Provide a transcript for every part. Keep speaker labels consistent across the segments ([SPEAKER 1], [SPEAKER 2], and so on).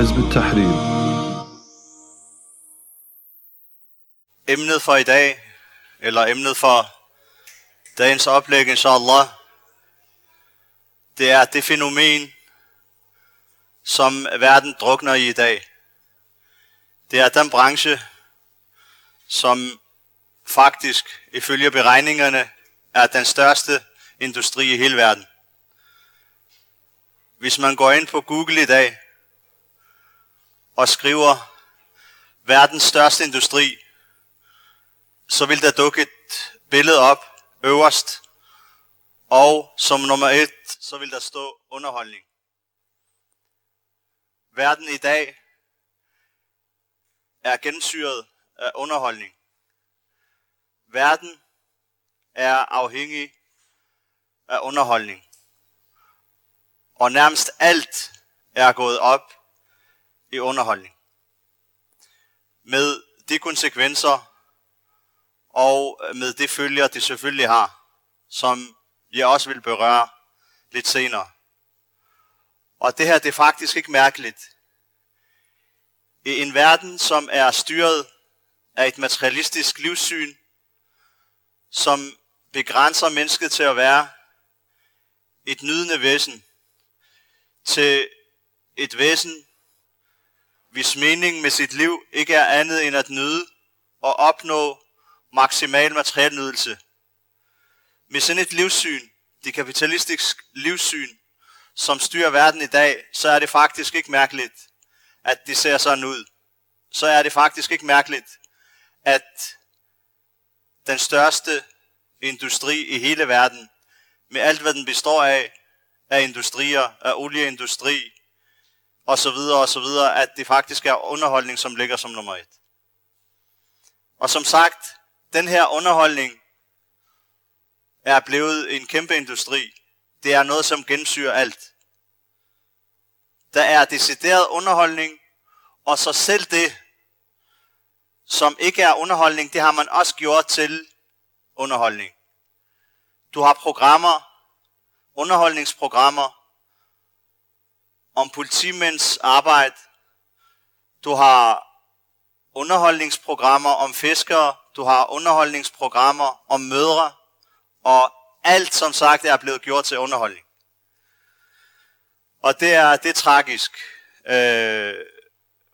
[SPEAKER 1] حزب التحرير
[SPEAKER 2] Emnet for i dag, eller emnet for dagens oplæg, inshallah, det er det fænomen, som verden drukner i i dag. Det er den branche, som faktisk ifølge beregningerne er den største industri i hele verden. Hvis man går ind på Google i dag og skriver verdens største industri, så vil der dukke et billede op øverst, og som nummer et, så vil der stå underholdning. Verden i dag er gennemsyret af underholdning. Verden er afhængig af underholdning. Og nærmest alt er gået op i underholdning. Med de konsekvenser og med det følger, det selvfølgelig har, som jeg også vil berøre lidt senere. Og det her, det er faktisk ikke mærkeligt. I en verden, som er styret af et materialistisk livssyn, som begrænser mennesket til at være et nydende væsen, til et væsen, hvis meningen med sit liv ikke er andet end at nyde og opnå maksimal materiel nydelse. Med sådan et livssyn, det kapitalistiske livssyn, som styrer verden i dag, så er det faktisk ikke mærkeligt, at det ser sådan ud. Så er det faktisk ikke mærkeligt, at den største industri i hele verden, med alt hvad den består af, af industrier, af olieindustri, og så videre og så videre, at det faktisk er underholdning, som ligger som nummer et. Og som sagt, den her underholdning er blevet en kæmpe industri. Det er noget, som gensyrer alt. Der er decideret underholdning, og så selv det, som ikke er underholdning, det har man også gjort til underholdning. Du har programmer, underholdningsprogrammer, om politimænds arbejde. Du har underholdningsprogrammer om fiskere. Du har underholdningsprogrammer om mødre. Og alt, som sagt, er blevet gjort til underholdning. Og det er, det er tragisk. Øh,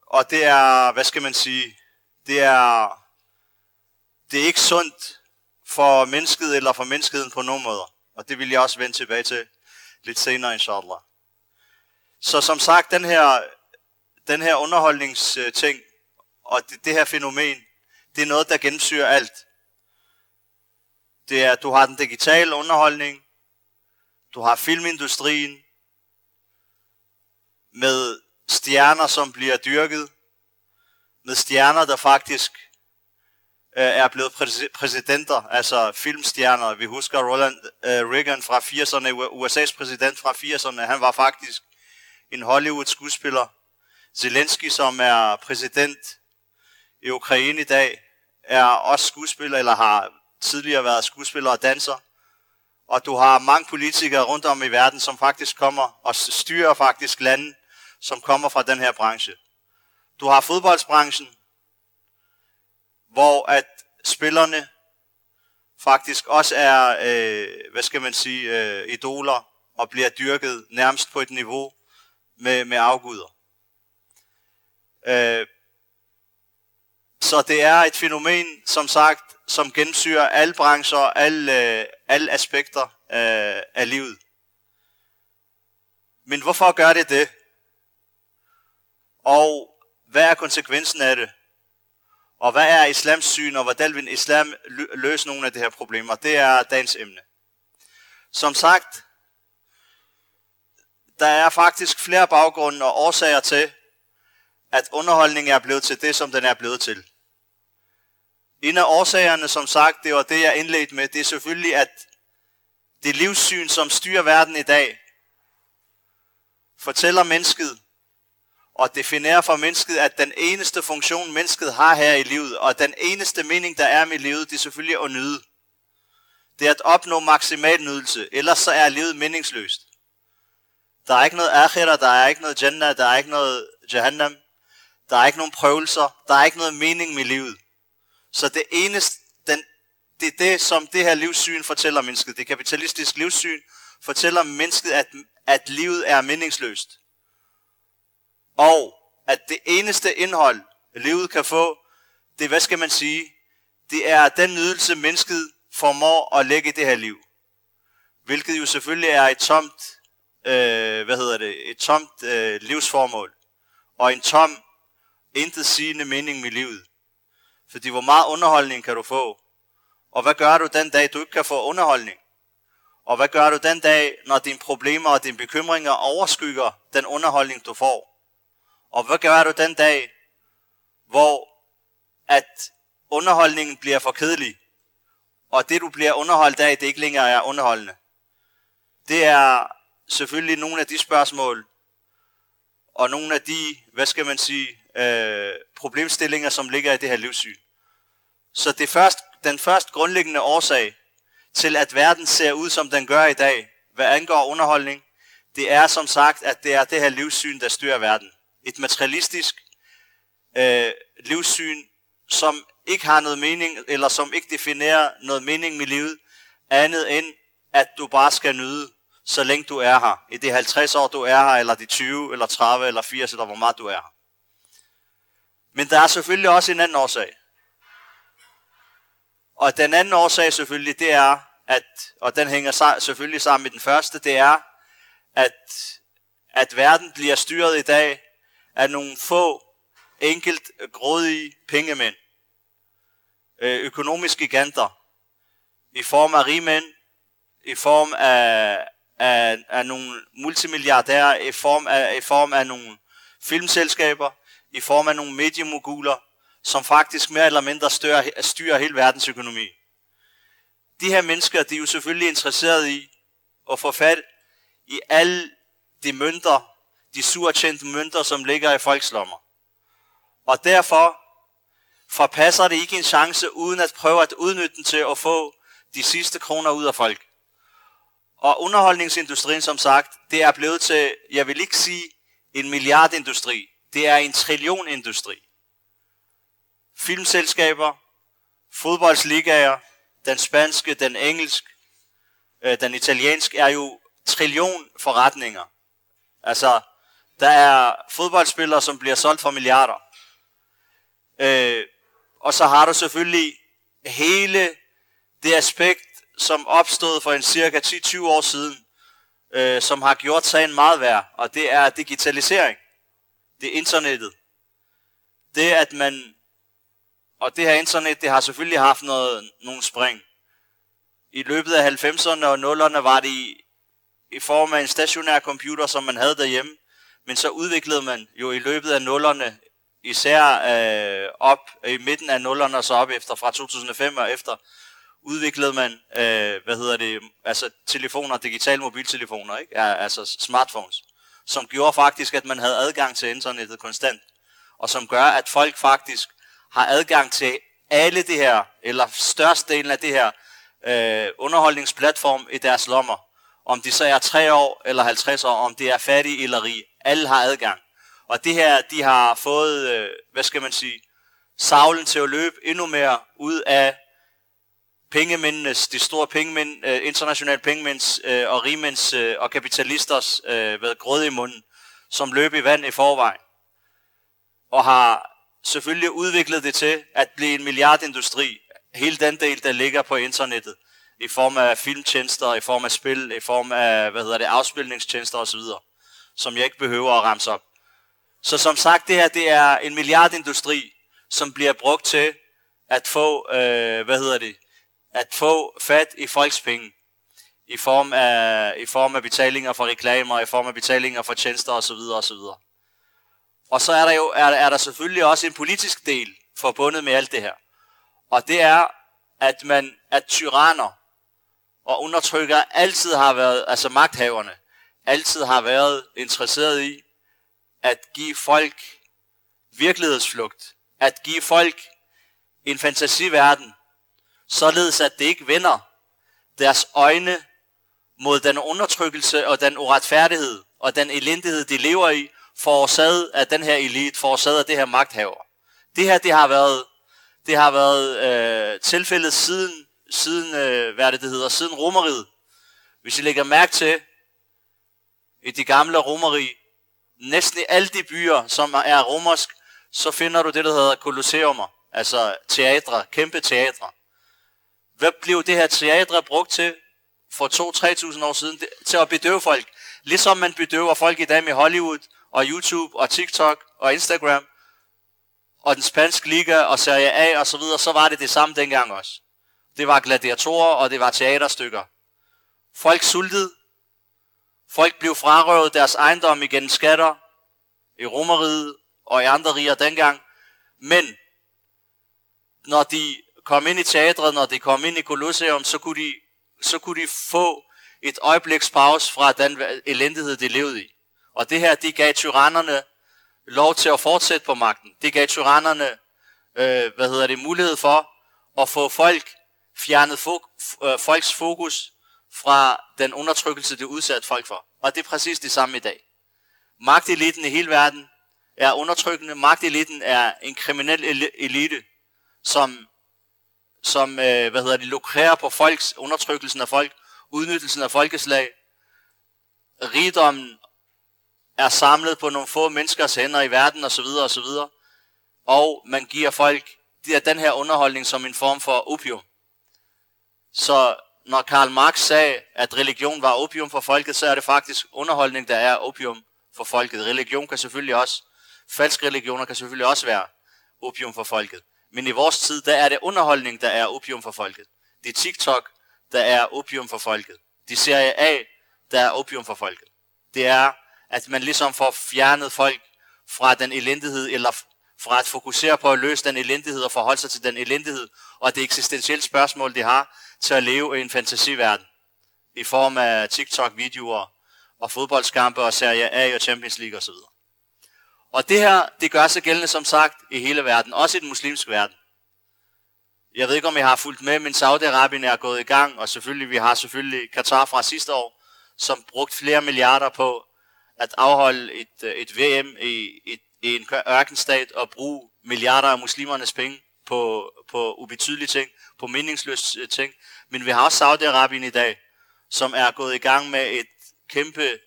[SPEAKER 2] og det er, hvad skal man sige, det er, det er ikke sundt for mennesket eller for menneskeheden på nogen måder. Og det vil jeg også vende tilbage til lidt senere, inshallah. Så som sagt, den her, den her underholdningsting og det, det her fænomen, det er noget, der gennemsyrer alt. Det er, du har den digitale underholdning, du har filmindustrien, med stjerner, som bliver dyrket, med stjerner, der faktisk øh, er blevet præ- præsidenter, altså filmstjerner. Vi husker Ronald øh, Reagan fra 80'erne, USA's præsident fra 80'erne, han var faktisk en Hollywood-skuespiller. Zelensky, som er præsident i Ukraine i dag, er også skuespiller, eller har tidligere været skuespiller og danser. Og du har mange politikere rundt om i verden, som faktisk kommer og styrer faktisk lande, som kommer fra den her branche. Du har fodboldsbranchen, hvor at spillerne faktisk også er, øh, hvad skal man sige, øh, idoler og bliver dyrket nærmest på et niveau, med, med afguder. Øh, så det er et fænomen, som sagt, som gennemsyrer alle brancher alle, øh, alle aspekter øh, af livet. Men hvorfor gør det det? Og hvad er konsekvensen af det? Og hvad er islams syn, og hvordan vil islam løse nogle af de her problemer? Det er dagens emne. Som sagt, der er faktisk flere baggrunde og årsager til, at underholdningen er blevet til det, som den er blevet til. En af årsagerne, som sagt, det var det, jeg indledte med, det er selvfølgelig, at det livssyn, som styrer verden i dag, fortæller mennesket og definerer for mennesket, at den eneste funktion, mennesket har her i livet, og den eneste mening, der er med livet, det er selvfølgelig at nyde. Det er at opnå maksimal nydelse, ellers så er livet meningsløst. Der er ikke noget akhira, der er ikke noget jannah, der er ikke noget Jahannam. Der er ikke nogen prøvelser. Der er ikke noget mening med livet. Så det eneste, den, det er det, som det her livssyn fortæller mennesket. Det kapitalistiske livssyn fortæller mennesket, at, at livet er meningsløst. Og at det eneste indhold, livet kan få, det hvad skal man sige, det er den nydelse, mennesket formår at lægge i det her liv. Hvilket jo selvfølgelig er et tomt, øh, hvad hedder det, et tomt øh, livsformål. Og en tom, intet sigende mening med livet. Fordi hvor meget underholdning kan du få? Og hvad gør du den dag, du ikke kan få underholdning? Og hvad gør du den dag, når dine problemer og dine bekymringer overskygger den underholdning, du får? Og hvad gør du den dag, hvor at underholdningen bliver for kedelig, og det du bliver underholdt af, det ikke længere er underholdende? Det er selvfølgelig nogle af de spørgsmål, og nogle af de, hvad skal man sige, øh, problemstillinger, som ligger i det her livssyn. Så det først, den første grundlæggende årsag til, at verden ser ud, som den gør i dag, hvad angår underholdning, det er som sagt, at det er det her livssyn, der styrer verden. Et materialistisk øh, livssyn, som ikke har noget mening, eller som ikke definerer noget mening med livet, andet end, at du bare skal nyde, så længe du er her. I de 50 år, du er her, eller de 20, eller 30, eller 80, eller hvor meget du er her. Men der er selvfølgelig også en anden årsag. Og den anden årsag selvfølgelig, det er, at, og den hænger selvfølgelig sammen med den første, det er, at, at verden bliver styret i dag af nogle få, enkelt grådige pengemænd. Øh, økonomiske giganter. I form af rigmænd, i form af, af, af nogle multimilliardærer, i form af, i form af nogle filmselskaber, i form af nogle mediemoguler, som faktisk mere eller mindre styrer, styrer hele verdens økonomi. De her mennesker, de er jo selvfølgelig interesseret i at få fat i alle de mønter, de surtjente mønter, som ligger i folks lommer. Og derfor forpasser det ikke en chance, uden at prøve at udnytte den til at få de sidste kroner ud af folk. Og underholdningsindustrien, som sagt, det er blevet til, jeg vil ikke sige en milliardindustri, det er en trillionindustri. Filmselskaber, fodboldsligager, den spanske, den engelsk, øh, den italienske, er jo trillion forretninger. Altså, der er fodboldspillere, som bliver solgt for milliarder. Øh, og så har du selvfølgelig hele det aspekt, som opstod for en cirka 10-20 år siden, øh, som har gjort sagen meget værd, og det er digitalisering. Det er internettet. Det at man, og det her internet, det har selvfølgelig haft noget, nogle spring. I løbet af 90'erne og 0'erne var det i, i form af en stationær computer, som man havde derhjemme, men så udviklede man jo i løbet af 0'erne, især øh, op i midten af 0'erne og så op efter, fra 2005 og efter, udviklede man, øh, hvad hedder det, altså telefoner, digitale mobiltelefoner, ikke? Ja, altså smartphones, som gjorde faktisk, at man havde adgang til internettet konstant, og som gør, at folk faktisk har adgang til alle det her, eller størstedelen af det her øh, underholdningsplatform i deres lommer. Om de så er 3 år eller 50 år, om det er fattige eller rige. Alle har adgang. Og det her, de har fået, øh, hvad skal man sige, savlen til at løbe endnu mere ud af pengemændenes, de store pengemænd, øh, internationale pengemænds øh, og rigmænds øh, og kapitalisters øh, grød i munden, som løb i vand i forvejen. Og har selvfølgelig udviklet det til at blive en milliardindustri. Hele den del, der ligger på internettet. I form af filmtjenester, i form af spil, i form af, hvad hedder det, afspilningstjenester osv. Som jeg ikke behøver at ramse op. Så som sagt, det her, det er en milliardindustri, som bliver brugt til at få, øh, hvad hedder det, at få fat i folks penge i form af, i form af betalinger for reklamer, i form af betalinger for tjenester osv. osv. Og så er der jo er, er der selvfølgelig også en politisk del forbundet med alt det her. Og det er, at man, at tyranner og undertrykker altid har været, altså magthaverne, altid har været interesseret i at give folk virkelighedsflugt, at give folk en fantasiverden, således at det ikke vender deres øjne mod den undertrykkelse og den uretfærdighed og den elendighed, de lever i, forårsaget af den her elite, forårsaget af det her magthaver. Det her, det har været, det har været øh, tilfældet siden, siden øh, hvad det, det hedder, siden romeriet. Hvis I lægger mærke til, i de gamle romeri, næsten i alle de byer, som er romersk, så finder du det, der hedder kolosseumer, altså teatre, kæmpe teatre. Hvad blev det her teatre brugt til for 2-3.000 år siden? Til at bedøve folk. Ligesom man bedøver folk i dag med Hollywood og YouTube og TikTok og Instagram og den spanske liga og Serie A og så videre, så var det det samme dengang også. Det var gladiatorer og det var teaterstykker. Folk sultede. Folk blev frarøvet deres ejendom igen skatter i Romeriet og i andre riger dengang. Men når de kom ind i teatret, når de kom ind i Colosseum, så kunne de, så kunne de få et øjebliks pause fra den elendighed, de levede i. Og det her, de gav tyrannerne lov til at fortsætte på magten. Det gav tyrannerne, øh, hvad hedder det, mulighed for at få folk fjernet fo- øh, folks fokus fra den undertrykkelse, det udsatte folk for. Og det er præcis det samme i dag. Magteliten i hele verden er undertrykkende. Magteliten er en kriminel elite, som, som øh, hvad hedder det, lukrerer på folks undertrykkelsen af folk, udnyttelsen af folkeslag. Rigdommen er samlet på nogle få menneskers hænder i verden osv. osv. Og man giver folk det er den her underholdning som en form for opium. Så når Karl Marx sagde, at religion var opium for folket, så er det faktisk underholdning, der er opium for folket. Religion kan selvfølgelig også, falsk religioner kan selvfølgelig også være opium for folket. Men i vores tid, der er det underholdning, der er opium for folket. Det er TikTok, der er opium for folket. De Serie A, der er opium for folket. Det er, at man ligesom får fjernet folk fra den elendighed, eller fra at fokusere på at løse den elendighed og forholde sig til den elendighed, og det eksistentielle spørgsmål, de har, til at leve i en fantasiverden. I form af TikTok-videoer og fodboldskampe og Serie A og Champions League osv. Og det her, det gør sig gældende som sagt i hele verden, også i den muslimske verden. Jeg ved ikke, om I har fulgt med, men Saudi-Arabien er gået i gang, og selvfølgelig, vi har selvfølgelig Katar fra sidste år, som brugt flere milliarder på at afholde et, øh, et VM i, et, i en ørkenstat og bruge milliarder af muslimernes penge på, på ubetydelige ting, på meningsløse øh, ting. Men vi har også Saudi-Arabien i dag, som er gået i gang med et kæmpe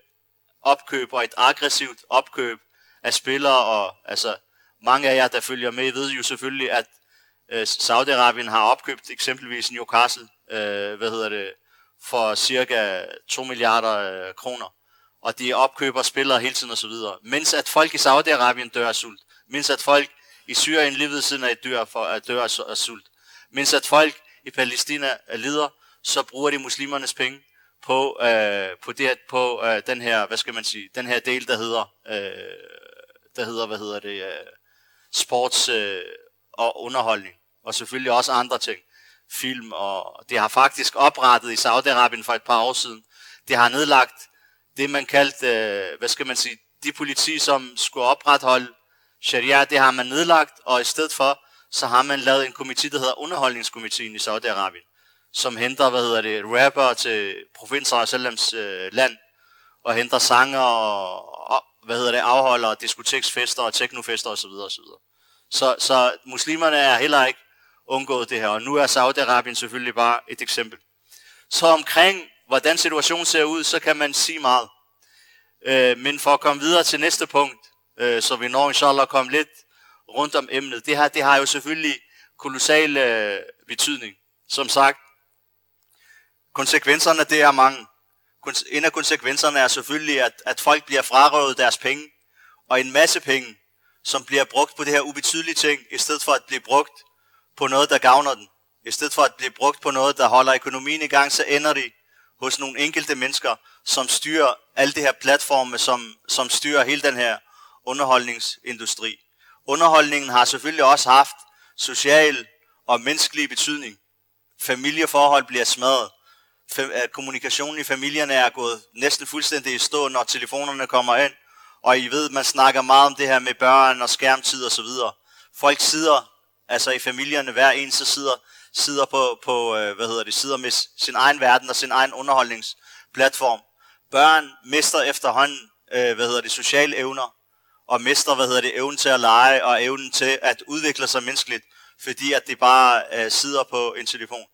[SPEAKER 2] opkøb og et aggressivt opkøb af spillere. Og altså, mange af jer, der følger med, ved jo selvfølgelig, at øh, Saudi-Arabien har opkøbt eksempelvis Newcastle, øh, hvad hedder det, for cirka 2 milliarder øh, kroner. Og de opkøber spillere hele tiden osv. Mens at folk i Saudi-Arabien dør af sult. Mens at folk i Syrien lige ved siden af dør, for, at dør af sult. Mens at folk i Palæstina øh, lider, så bruger de muslimernes penge på, øh, på, det, på øh, den her, hvad skal man sige, den her del, der hedder, øh, der hedder, hvad hedder det, øh, sports øh, og underholdning. Og selvfølgelig også andre ting. Film, og det har faktisk oprettet i Saudi-Arabien for et par år siden. Det har nedlagt det, man kaldte, øh, hvad skal man sige, de politi, som skulle opretholde sharia, det har man nedlagt, og i stedet for, så har man lavet en komité, der hedder Underholdningskomiteen i Saudi-Arabien, som henter, hvad hedder det, rapper til provinser Sallams øh, land, og henter sanger og, og, hvad hedder det, afholder diskoteksfester og teknofester osv. osv. Så, så muslimerne er heller ikke undgået det her, og nu er Saudi-Arabien selvfølgelig bare et eksempel. Så omkring, hvordan situationen ser ud, så kan man sige meget. Øh, men for at komme videre til næste punkt, øh, så vi når inshallah komme lidt rundt om emnet. Det her, det har jo selvfølgelig kolossal øh, betydning. Som sagt, konsekvenserne det er mange. En af konsekvenserne er selvfølgelig, at, at folk bliver frarøvet deres penge, og en masse penge, som bliver brugt på det her ubetydelige ting, i stedet for at blive brugt på noget, der gavner den. I stedet for at blive brugt på noget, der holder økonomien i gang, så ender de hos nogle enkelte mennesker, som styrer alle de her platforme, som, som styrer hele den her underholdningsindustri. Underholdningen har selvfølgelig også haft social og menneskelig betydning. Familieforhold bliver smadret. Kommunikationen i familierne er gået næsten fuldstændig i stå, når telefonerne kommer ind. Og I ved, man snakker meget om det her med børn og skærmtid og så videre. Folk sidder, altså i familierne, hver en så sidder, sidder på, på øh, hvad hedder det, sidder med sin egen verden og sin egen underholdningsplatform. Børn mister efterhånden, øh, hvad hedder det, sociale evner og mister, hvad hedder det, evnen til at lege og evnen til at udvikle sig menneskeligt, fordi at de bare øh, sidder på en telefon.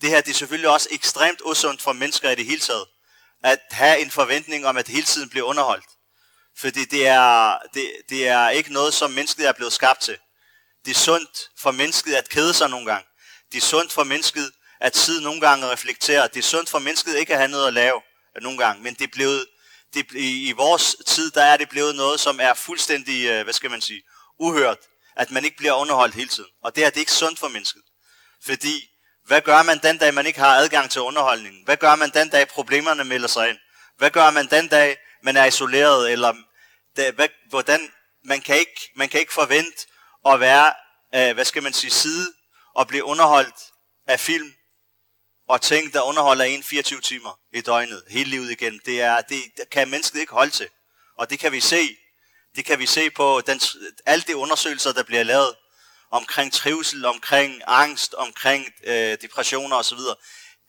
[SPEAKER 2] Det her det er selvfølgelig også ekstremt usundt for mennesker i det hele taget, at have en forventning om, at hele tiden bliver underholdt. Fordi det er, det, det er ikke noget, som mennesket er blevet skabt til. Det er sundt for mennesket at kede sig nogle gange. Det er sundt for mennesket at sidde nogle gange og reflektere. Det er sundt for mennesket ikke at have noget at lave øh, nogle gange. Men det er blevet, det, i, i vores tid, der er det blevet noget, som er fuldstændig, øh, hvad skal man sige, uhørt. At man ikke bliver underholdt hele tiden. Og det er det er ikke sundt for mennesket. Fordi, hvad gør man den dag, man ikke har adgang til underholdningen? Hvad gør man den dag, problemerne melder sig ind? Hvad gør man den dag, man er isoleret? Eller det, hvad, hvordan, man kan, ikke, man kan ikke forvente at være, øh, hvad skal man sige, side og blive underholdt af film og ting, der underholder en 24 timer i døgnet, hele livet igen. Det, er, det, det kan mennesket ikke holde til. Og det kan vi se. Det kan vi se på den, alle de undersøgelser, der bliver lavet omkring trivsel, omkring angst, omkring øh, depressioner osv.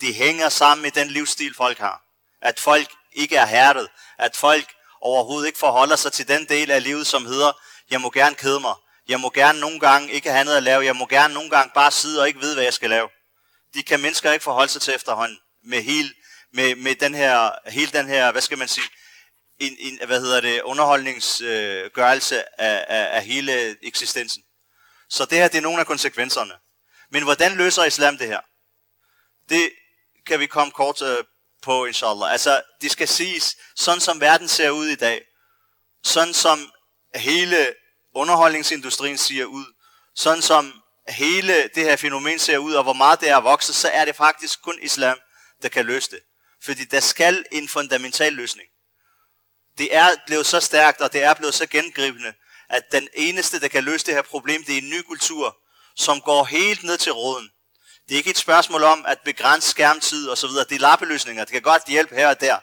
[SPEAKER 2] Det hænger sammen med den livsstil, folk har. At folk ikke er hærdet. At folk overhovedet ikke forholder sig til den del af livet, som hedder, jeg må gerne kede mig. Jeg må gerne nogle gange ikke have noget at lave. Jeg må gerne nogle gange bare sidde og ikke vide, hvad jeg skal lave. De kan mennesker ikke forholde sig til efterhånden med hele, med, med den her, hele den her, hvad skal man sige, en, en, hvad hedder det, underholdningsgørelse øh, af, af, af hele eksistensen. Så det her, det er nogle af konsekvenserne. Men hvordan løser islam det her? Det kan vi komme kort øh, på, inshallah. Altså, det skal siges, sådan som verden ser ud i dag, sådan som hele underholdningsindustrien ser ud, sådan som hele det her fænomen ser ud, og hvor meget det er vokset, så er det faktisk kun islam, der kan løse det. Fordi der skal en fundamental løsning. Det er blevet så stærkt, og det er blevet så gengribende, at den eneste, der kan løse det her problem, det er en ny kultur, som går helt ned til råden. Det er ikke et spørgsmål om at begrænse skærmtid og så videre. Det er lappeløsninger. Det kan godt hjælpe her og der.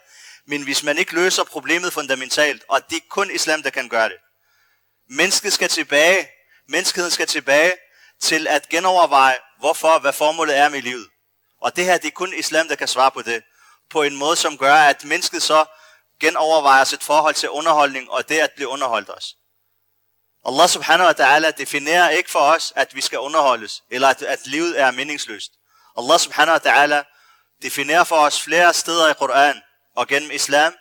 [SPEAKER 2] Men hvis man ikke løser problemet fundamentalt, og det er kun islam, der kan gøre det. Mennesket skal tilbage, menneskeheden skal tilbage til at genoverveje, hvorfor, hvad formålet er med livet. Og det her, det er kun islam, der kan svare på det. På en måde, som gør, at mennesket så genovervejer sit forhold til underholdning, og det at blive underholdt også. Allah subhanahu wa ta'ala definerer ikke for os, at vi skal underholdes, eller at, at livet er meningsløst. Allah subhanahu wa ta'ala definerer for os flere steder i Koran og gennem islam,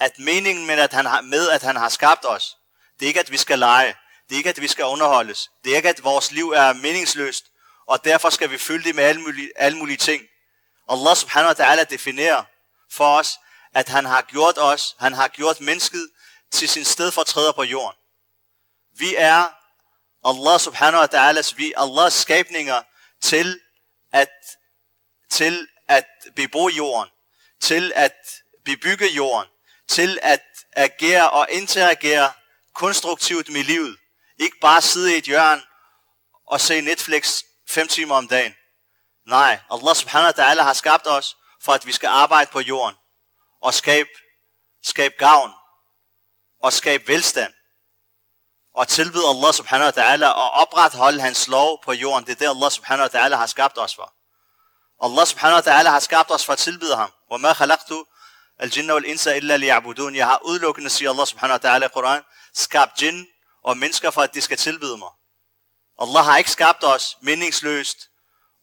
[SPEAKER 2] at meningen med at, han har, med, at han har skabt os, det er ikke, at vi skal lege. Det er ikke, at vi skal underholdes. Det er ikke, at vores liv er meningsløst, og derfor skal vi fylde det med alle mulige, alle mulige ting. Allah subhanahu wa ta'ala definerer for os, at han har gjort os, han har gjort mennesket til sin stedfortræder på jorden. Vi er Allah subhanahu wa ta'alas, vi er Allahs skabninger til at, til at bebo jorden, til at bebygge jorden, til at agere og interagere konstruktivt med livet. Ikke bare sidde i et hjørne og se Netflix fem timer om dagen. Nej, Allah subhanahu wa ta'ala har skabt os, for at vi skal arbejde på jorden og skabe, skabe gavn og skabe velstand og tilbyde Allah subhanahu wa ta'ala og opretholde hans lov på jorden. Det er det Allah subhanahu wa ta'ala har skabt os for. Allah subhanahu wa ta'ala har skabt os for at tilbyde ham. وَمَا خَلَقْتُ الْجِنَّ وَالْإِنسَ إِلَّا لِيَعْبُدُونَ Jeg har udelukkende, siger Allah subhanahu wa ta'ala i Koran, skabt jinn og mennesker for, at de skal tilbyde mig. Allah har ikke skabt os meningsløst,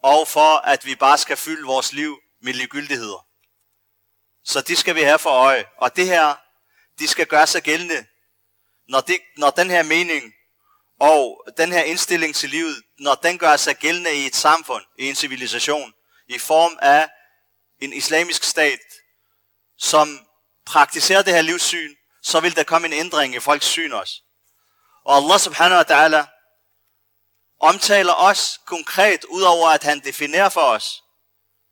[SPEAKER 2] og for at vi bare skal fylde vores liv med ligegyldigheder. Så det skal vi have for øje. Og det her, de skal gøre sig gældende, når, det, når den her mening og den her indstilling til livet, når den gør sig gældende i et samfund, i en civilisation, i form af en islamisk stat, som praktiserer det her livssyn, så vil der komme en ændring i folks syn også. Og Allah subhanahu wa ta'ala omtaler os konkret, udover at han definerer for os,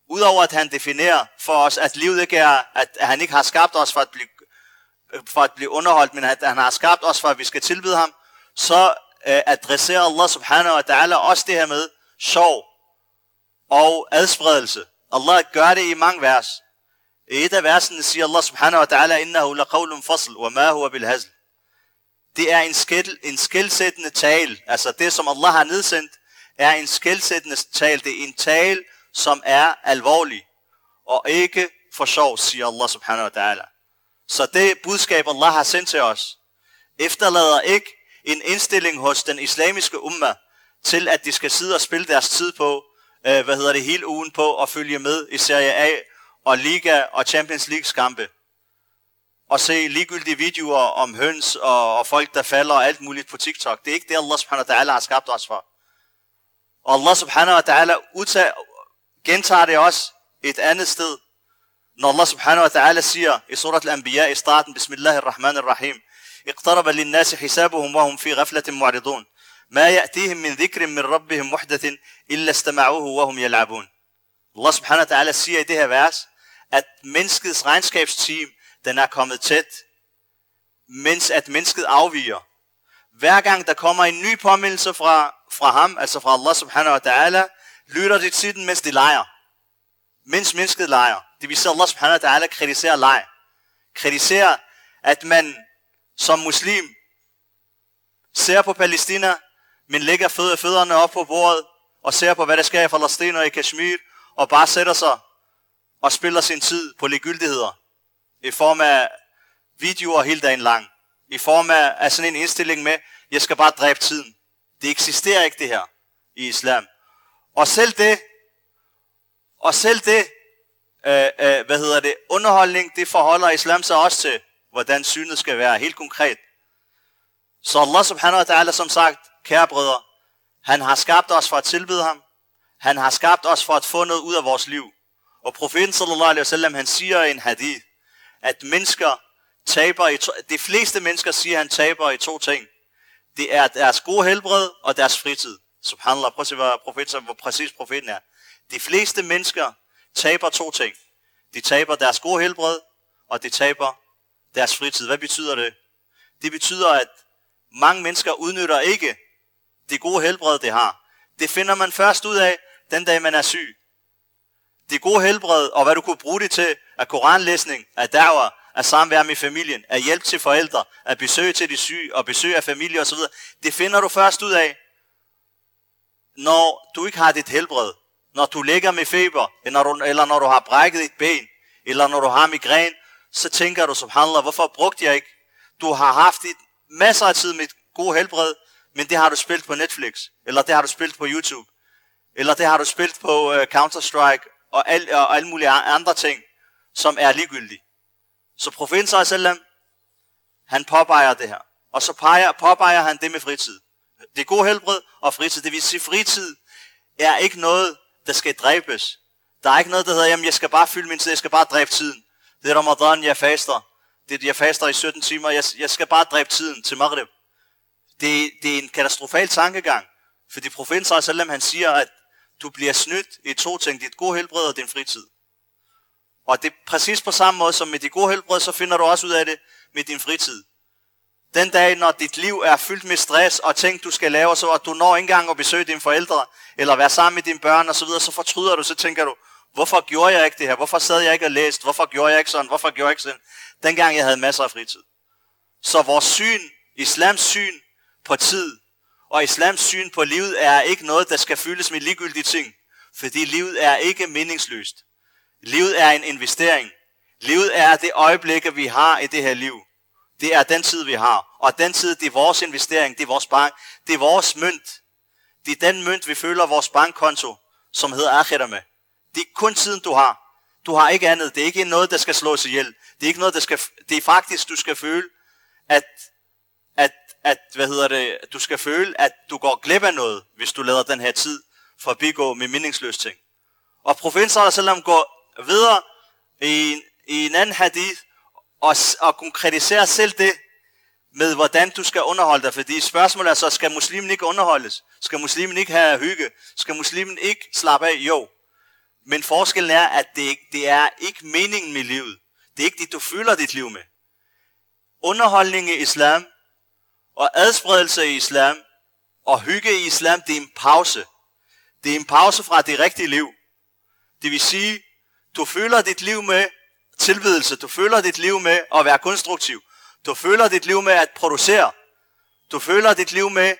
[SPEAKER 2] udover at han definerer for os, at livet ikke er, at han ikke har skabt os for at blive, for at blive underholdt, men at han har skabt os for, at vi skal tilbyde ham, så øh, adresserer Allah subhanahu wa ta'ala også det her med sorg og adspredelse. Allah gør det i mange vers. I et af versene siger Allah subhanahu wa ta'ala, innahu laqawlun fasl, wa ma huwa bil hazl. Det er en, skil, en skilsættende tale. Altså det, som Allah har nedsendt, er en skilsættende tale. Det er en tale, som er alvorlig. Og ikke for sjov, siger Allah subhanahu wa ta'ala. Så det budskab, Allah har sendt til os, efterlader ikke en indstilling hos den islamiske umma til, at de skal sidde og spille deres tid på, øh, hvad hedder det, hele ugen på at følge med i Serie A og Liga og Champions League-skampe. Og se ligegyldige videoer om høns og, og folk, der falder og alt muligt på TikTok. Det er ikke det, Allah subhanahu wa ta'ala har skabt os for. Og Allah subhanahu wa ta'ala gentager det også et andet sted. Når Allah subhanahu wa ta'ala siger i surat al-Anbiya i starten, Bismillahirrahmanirrahim, اقترب للناس حسابهم وهم في غفلة معرضون ما يأتيهم من ذكر من ربهم محدث إلا استمعوه وهم يلعبون Allah subhanahu wa ta'ala siger i det her vers, at menneskets regnskabsteam, den er kommet tæt, mens at mennesket afviger. Hver gang der kommer en ny påmindelse fra, fra ham, altså fra Allah subhanahu wa ta'ala, lytter de til den, mens de leger. Mens mennesket leger. Det vil sige, Allah subhanahu wa ta'ala kritiserer leg. Kritiserer, at man som muslim ser på Palæstina, men lægger fødderne op på bordet og ser på, hvad der sker i Palæstina og i Kashmir, og bare sætter sig og spiller sin tid på ligegyldigheder i form af videoer hele dagen lang. I form af, af sådan en indstilling med, jeg skal bare dræbe tiden. Det eksisterer ikke det her i islam. Og selv det, og selv det, øh, øh, hvad hedder det, underholdning, det forholder islam sig også til, hvordan synet skal være, helt konkret. Så Allah subhanahu wa ta'ala, som sagt, kære brødre, han har skabt os for at tilbede ham. Han har skabt os for at få noget ud af vores liv. Og profeten sallallahu alaihi wasallam, han siger i en hadith, at mennesker taber i to, de fleste mennesker siger, han taber i to ting. Det er deres gode helbred og deres fritid. Subhanallah, prøv at se, hvor, profeten, hvor præcis profeten er. De fleste mennesker taber to ting. De taber deres gode helbred, og de taber deres fritid. Hvad betyder det? Det betyder, at mange mennesker udnytter ikke det gode helbred, det har. Det finder man først ud af, den dag man er syg. Det gode helbred, og hvad du kunne bruge det til, er koranlæsning, er dager, er samvær med familien, er hjælp til forældre, er besøg til de syge, og besøg af familie osv. Det finder du først ud af, når du ikke har dit helbred. Når du ligger med feber, eller når du, eller når du har brækket et ben, eller når du har migræn, så tænker du, som handler, hvorfor brugte jeg ikke? Du har haft et masser af tid med et god helbred, men det har du spillet på Netflix, eller det har du spillet på YouTube, eller det har du spillet på uh, Counter-Strike, og, al, og alle mulige andre ting, som er ligegyldige. Så profeten sallam, han påpeger det her. Og så peger, påpeger han det med fritid. Det er god helbred og fritid. Det vil sige, fritid er ikke noget, der skal dræbes. Der er ikke noget, der hedder, jamen jeg skal bare fylde min tid, jeg skal bare dræbe tiden. Det er Ramadan, jeg faster. Det er, jeg faster i 17 timer, jeg, jeg skal bare dræbe tiden til Maghrib. Det, det er en katastrofal tankegang. Fordi profeten sallam, han siger, at du bliver snydt i to ting, dit gode helbred og din fritid. Og det er præcis på samme måde som med dit gode helbred, så finder du også ud af det med din fritid. Den dag, når dit liv er fyldt med stress og ting, du skal lave, så at du når ikke engang at besøge dine forældre, eller være sammen med dine børn osv., så, så fortryder du, så tænker du, hvorfor gjorde jeg ikke det her? Hvorfor sad jeg ikke og læste? Hvorfor gjorde jeg ikke sådan? Hvorfor gjorde jeg ikke sådan? Dengang jeg havde masser af fritid. Så vores syn, islams syn på tid, og islams syn på livet er ikke noget, der skal fyldes med ligegyldige ting. Fordi livet er ikke meningsløst. Livet er en investering. Livet er det øjeblik, vi har i det her liv. Det er den tid, vi har. Og den tid, det er vores investering, det er vores bank, det er vores mønt. Det er den mønt, vi føler vores bankkonto, som hedder Akhira med. Det er kun tiden, du har. Du har ikke andet. Det er ikke noget, der skal slås ihjel. Det er ikke noget, der skal... Det er faktisk, du skal føle, at, at, at hvad hedder det, du skal føle, at du går glip af noget, hvis du lader den her tid forbigå med meningsløse ting. Og profeten selvom går videre i, i en anden hadith og, og konkretisere selv det med, hvordan du skal underholde dig. Fordi spørgsmålet er så, skal muslimen ikke underholdes? Skal muslimen ikke have hygge? Skal muslimen ikke slappe af? Jo. Men forskellen er, at det, det er ikke meningen med livet. Det er ikke det, du fylder dit liv med. Underholdning i islam og adspredelse i islam og hygge i islam, det er en pause. Det er en pause fra det rigtige liv. Det vil sige, du fylder dit liv med tilbedelse. Du føler dit liv med at være konstruktiv. Du føler dit liv med at producere. Du føler dit liv med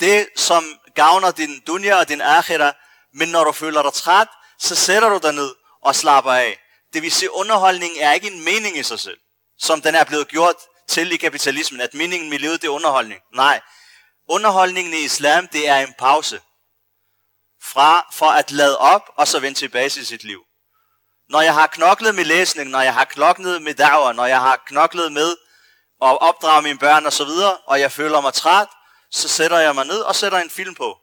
[SPEAKER 2] det, som gavner din dunja og din akhira. Men når du føler dig træt, så sætter du dig ned og slapper af. Det vil sige, underholdning er ikke en mening i sig selv, som den er blevet gjort til i kapitalismen, at meningen med livet det er underholdning. Nej, underholdningen i islam, det er en pause fra for at lade op og så vende tilbage til sit liv. Når jeg har knoklet med læsning, når jeg har knoklet med dager, når jeg har knoklet med at opdrage mine børn og så videre, og jeg føler mig træt, så sætter jeg mig ned og sætter en film på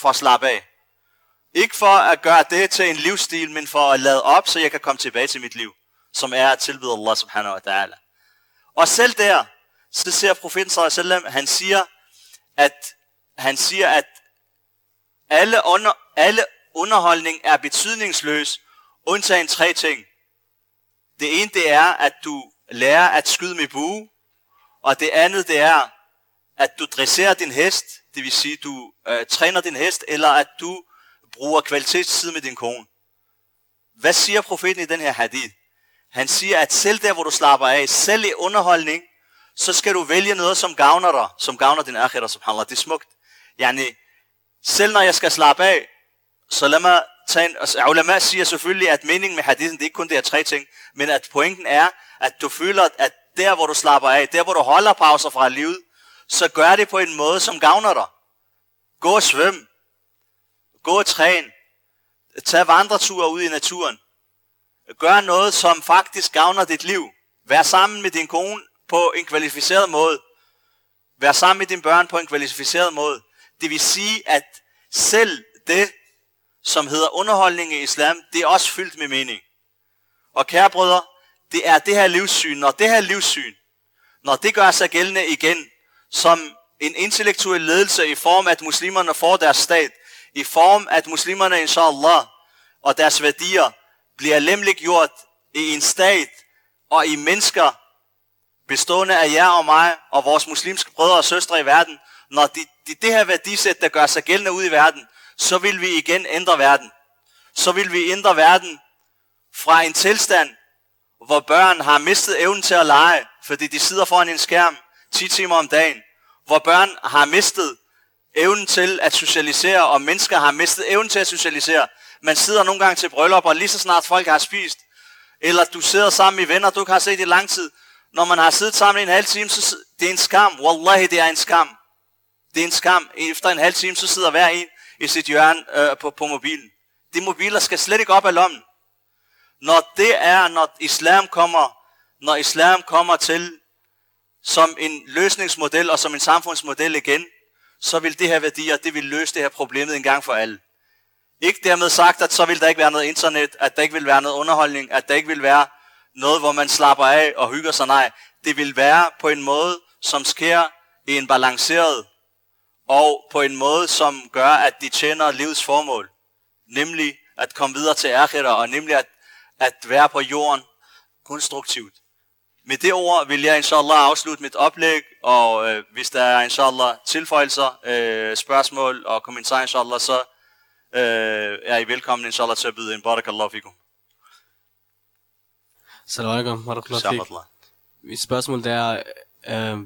[SPEAKER 2] for at slappe af. Ikke for at gøre det til en livsstil, men for at lade op, så jeg kan komme tilbage til mit liv, som er at tilbyde Allah subhanahu wa ta'ala. Og selv der, så ser profeten sallam, han siger, at han siger, at alle, under, alle underholdning er betydningsløs, undtagen tre ting. Det ene det er, at du lærer at skyde med bue, og det andet det er, at du dresserer din hest, det vil sige, du øh, træner din hest, eller at du bruger kvalitetstid med din kone. Hvad siger profeten i den her hadith? Han siger, at selv der, hvor du slapper af, selv i underholdning, så skal du vælge noget, som gavner dig, som gavner din akhira, subhanallah. Det er smukt. Yani, selv når jeg skal slappe af, så lad mig tage en, altså, ulama siger selvfølgelig, at meningen med hadithen, det er ikke kun det her tre ting, men at pointen er, at du føler, at der, hvor du slapper af, der, hvor du holder pauser fra livet, så gør det på en måde, som gavner dig. Gå og svøm. Gå og træn. Tag vandreture ud i naturen. Gør noget, som faktisk gavner dit liv. Vær sammen med din kone på en kvalificeret måde. Vær sammen med dine børn på en kvalificeret måde. Det vil sige, at selv det, som hedder underholdning i islam, det er også fyldt med mening. Og kære brødre, det er det her livssyn, når det her livssyn, når det gør sig gældende igen, som en intellektuel ledelse i form af, at muslimerne får deres stat, i form af, at muslimerne, inshallah, og deres værdier bliver lemliggjort i en stat og i mennesker, bestående af jer og mig og vores muslimske brødre og søstre i verden, når det de, det her værdisæt, der gør sig gældende ud i verden, så vil vi igen ændre verden. Så vil vi ændre verden fra en tilstand, hvor børn har mistet evnen til at lege, fordi de sidder foran en skærm 10 timer om dagen, hvor børn har mistet evnen til at socialisere, og mennesker har mistet evnen til at socialisere. Man sidder nogle gange til bryllup, og lige så snart folk har spist, eller du sidder sammen med venner, du ikke har set i lang tid, når man har siddet sammen i en halv time, så det er en skam. Wallahi, det er en skam. Det er en skam. Efter en halv time, så sidder hver en i sit hjørne øh, på, på mobilen. De mobiler skal slet ikke op af lommen. Når det er, når islam kommer, når islam kommer til som en løsningsmodel og som en samfundsmodel igen, så vil det her værdier, det vil løse det her problemet en gang for alle. Ikke dermed sagt, at så vil der ikke være noget internet, at der ikke vil være noget underholdning, at der ikke vil være noget, hvor man slapper af og hygger sig. Nej, det vil være på en måde, som sker i en balanceret og på en måde, som gør, at de tjener livets formål. Nemlig at komme videre til akhira, og nemlig at, at være på jorden konstruktivt. Med det ord vil jeg inshallah afslutte mit oplæg, og øh, hvis der er inshallah tilføjelser, øh, spørgsmål og kommentarer inshallah, så øh, er I velkommen inshallah til at byde ind. Barakallahu fikum.
[SPEAKER 1] Salam alaikum, warahmatullahi Mit spørgsmål er, øh,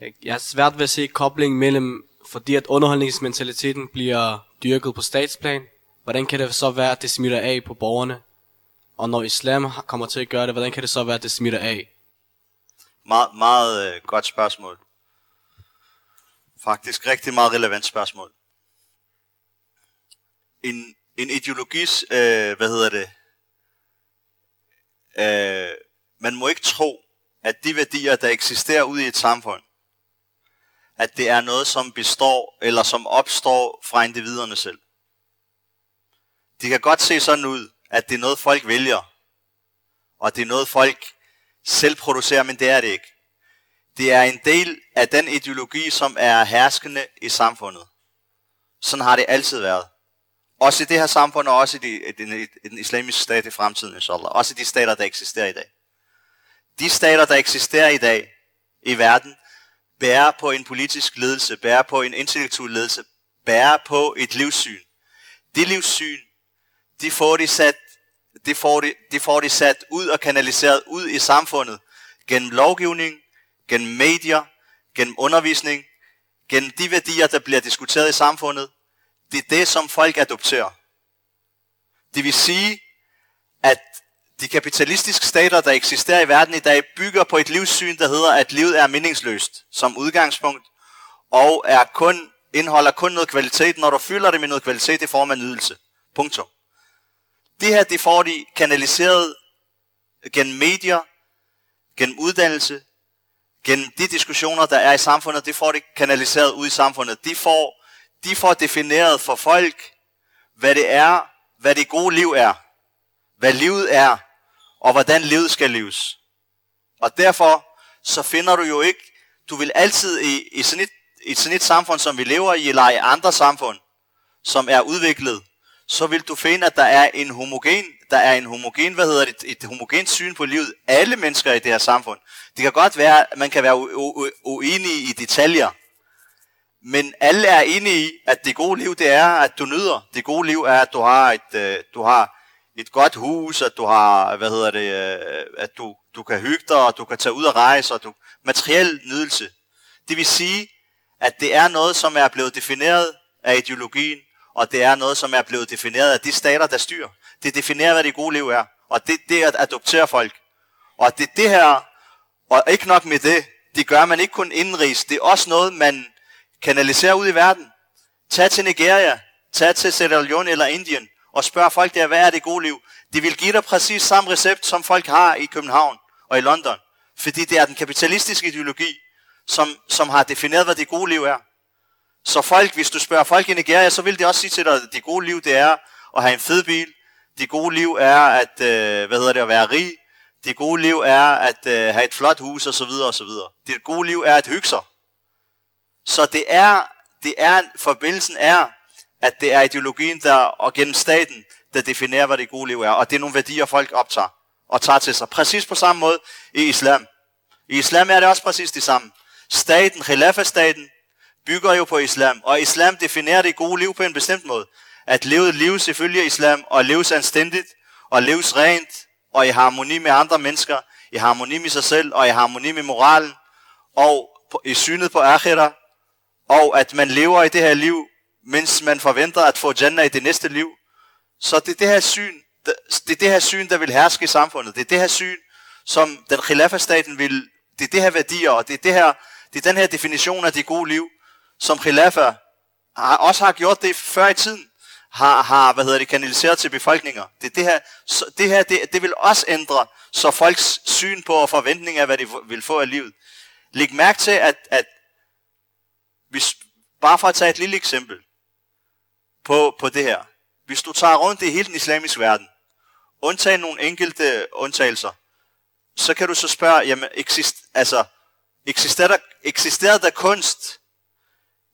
[SPEAKER 1] jeg har svært ved at se koblingen mellem, fordi at underholdningsmentaliteten bliver dyrket på statsplan, hvordan kan det så være, at det smitter af på borgerne? Og når islam kommer til at gøre det, hvordan kan det så være, at det smitter af?
[SPEAKER 2] Meget, meget øh, godt spørgsmål. Faktisk rigtig meget relevant spørgsmål. En, en ideologis, øh, hvad hedder det, øh, man må ikke tro, at de værdier, der eksisterer ude i et samfund, at det er noget, som består eller som opstår fra individerne selv. Det kan godt se sådan ud, at det er noget, folk vælger, og det er noget, folk selv producerer, men det er det ikke. Det er en del af den ideologi, som er herskende i samfundet. Sådan har det altid været. Også i det her samfund, og også i, de, i, den, i den islamiske stat i fremtiden, inshallah. Også i de stater, der eksisterer i dag. De stater, der eksisterer i dag i verden, bærer på en politisk ledelse, bærer på en intellektuel ledelse, bærer på et livssyn. Det livssyn, de får de sat, de får de, de får de sat ud og kanaliseret ud i samfundet gennem lovgivning, gennem medier, gennem undervisning, gennem de værdier, der bliver diskuteret i samfundet. Det er det, som folk adopterer. Det vil sige, at de kapitalistiske stater, der eksisterer i verden i dag, bygger på et livssyn, der hedder, at livet er meningsløst som udgangspunkt, og er kun, indeholder kun noget kvalitet, når du fylder det med noget kvalitet i form af nydelse. Punktum. Det her, det får de kanaliseret gennem medier, gennem uddannelse, gennem de diskussioner, der er i samfundet, det får de kanaliseret ud i samfundet. De får, de får defineret for folk, hvad det er, hvad det gode liv er, hvad livet er, og hvordan livet skal leves. Og derfor så finder du jo ikke, du vil altid i, i, sådan et, i sådan et samfund, som vi lever i, eller i andre samfund, som er udviklet, så vil du finde, at der er en homogen, der er en homogen, hvad hedder det, et homogent syn på livet. Alle mennesker i det her samfund. Det kan godt være, at man kan være uenig i detaljer, men alle er enige i, at det gode liv, det er, at du nyder. Det gode liv er, at du har et, øh, du har et godt hus, at du har, hvad hedder det, øh, at du, du kan hygge dig, og du kan tage ud og rejse, og du, materiel nydelse. Det vil sige, at det er noget, som er blevet defineret af ideologien, og det er noget, som er blevet defineret af de stater, der styrer. Det definerer, hvad det gode liv er. Og det, det er at adoptere folk. Og det det her, og ikke nok med det, det gør man ikke kun indenrigs. Det er også noget, man kanaliserer ud i verden. Tag til Nigeria, tag til Sierra Leone eller Indien, og spørg folk der, hvad er det gode liv? De vil give dig præcis samme recept, som folk har i København og i London. Fordi det er den kapitalistiske ideologi, som, som har defineret, hvad det gode liv er. Så folk, hvis du spørger folk i Nigeria, så vil de også sige til dig, at det gode liv, det er at have en fed bil. Det gode liv er at, øh, hvad hedder det, at være rig. Det gode liv er at øh, have et flot hus og så videre og så videre. Det gode liv er at hygge sig. Så det er, det er, forbindelsen er, at det er ideologien, der, og gennem staten, der definerer, hvad det gode liv er. Og det er nogle værdier, folk optager og tager til sig. Præcis på samme måde i islam. I islam er det også præcis det samme. Staten, khilafa-staten, bygger jo på islam, og islam definerer det gode liv på en bestemt måde. At leve liv selvfølgelig islam, og leves anstændigt, og leves rent, og i harmoni med andre mennesker, i harmoni med sig selv, og i harmoni med moralen, og i synet på akhira, og at man lever i det her liv, mens man forventer at få Jannah i det næste liv. Så det er det her syn, det er det her syn, der vil herske i samfundet. Det er det her syn, som den khilafa-staten vil, det er det her værdier, og det er, det her, det er den her definition af det gode liv, som khilafa har, også har gjort det før i tiden, har, har hvad hedder det, kanaliseret til befolkninger. Det, det her, så, det, her det, det vil også ændre så folks syn på og forventninger af, hvad de vil få af livet. Læg mærke til, at, at hvis, bare for at tage et lille eksempel på, på det her. Hvis du tager rundt i hele den islamiske verden, undtagen nogle enkelte undtagelser, så kan du så spørge, jamen, eksist, altså, eksisterer der, eksisterer der kunst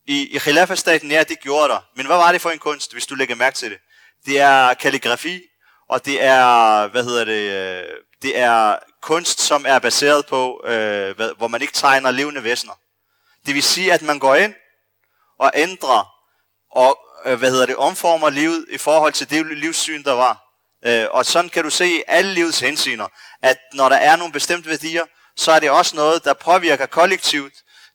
[SPEAKER 2] i, i Khilafah-staten? Ja, det gjorde der. Men hvad var det for en kunst, hvis du lægger mærke til det? Det er kalligrafi, og det er, hvad hedder det, øh, det er kunst, som er baseret på, øh, hvor man ikke tegner levende væsener. Det vil sige, at man går ind og ændrer og øh, hvad hedder det, omformer livet i forhold til det livssyn, der var. Øh, og sådan kan du se i alle livets hensyner, at når der er nogle bestemte værdier, så er det også noget, der påvirker kollektivt